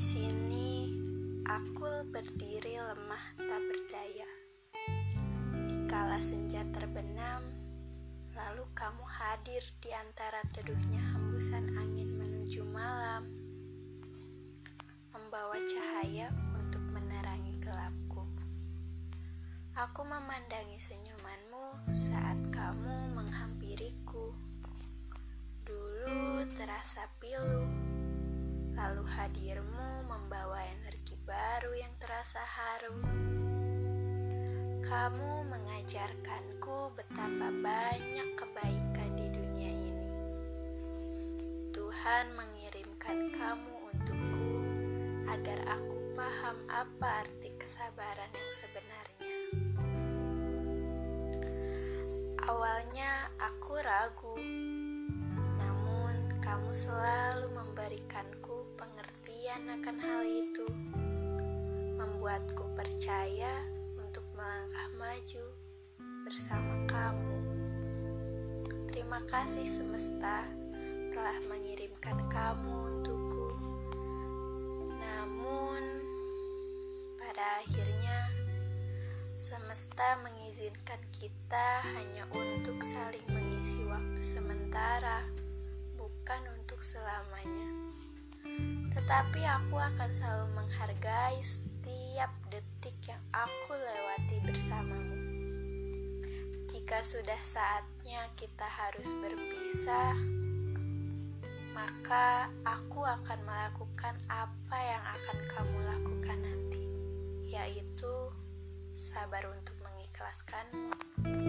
sini aku berdiri lemah tak berdaya. Kala senja terbenam, lalu kamu hadir di antara teduhnya hembusan angin menuju malam, membawa cahaya untuk menerangi gelapku. Aku memandangi senyumanmu saat kamu menghampiriku. Dulu terasa pilu lalu hadirmu membawa energi baru yang terasa harum. Kamu mengajarkanku betapa banyak kebaikan di dunia ini. Tuhan mengirimkan kamu untukku agar aku paham apa arti kesabaran yang sebenarnya. Awalnya aku ragu, namun kamu selalu memberikanku pengertian akan hal itu, membuatku percaya melangkah maju bersama kamu. Terima kasih semesta telah mengirimkan kamu untukku. Namun, pada akhirnya semesta mengizinkan kita hanya untuk saling mengisi waktu sementara, bukan untuk selamanya. Tetapi aku akan selalu menghargai setiap detik yang aku lewati bersamamu. Jika sudah saatnya kita harus berpisah, maka aku akan melakukan apa yang akan kamu lakukan nanti, yaitu sabar untuk mengikhlaskanmu.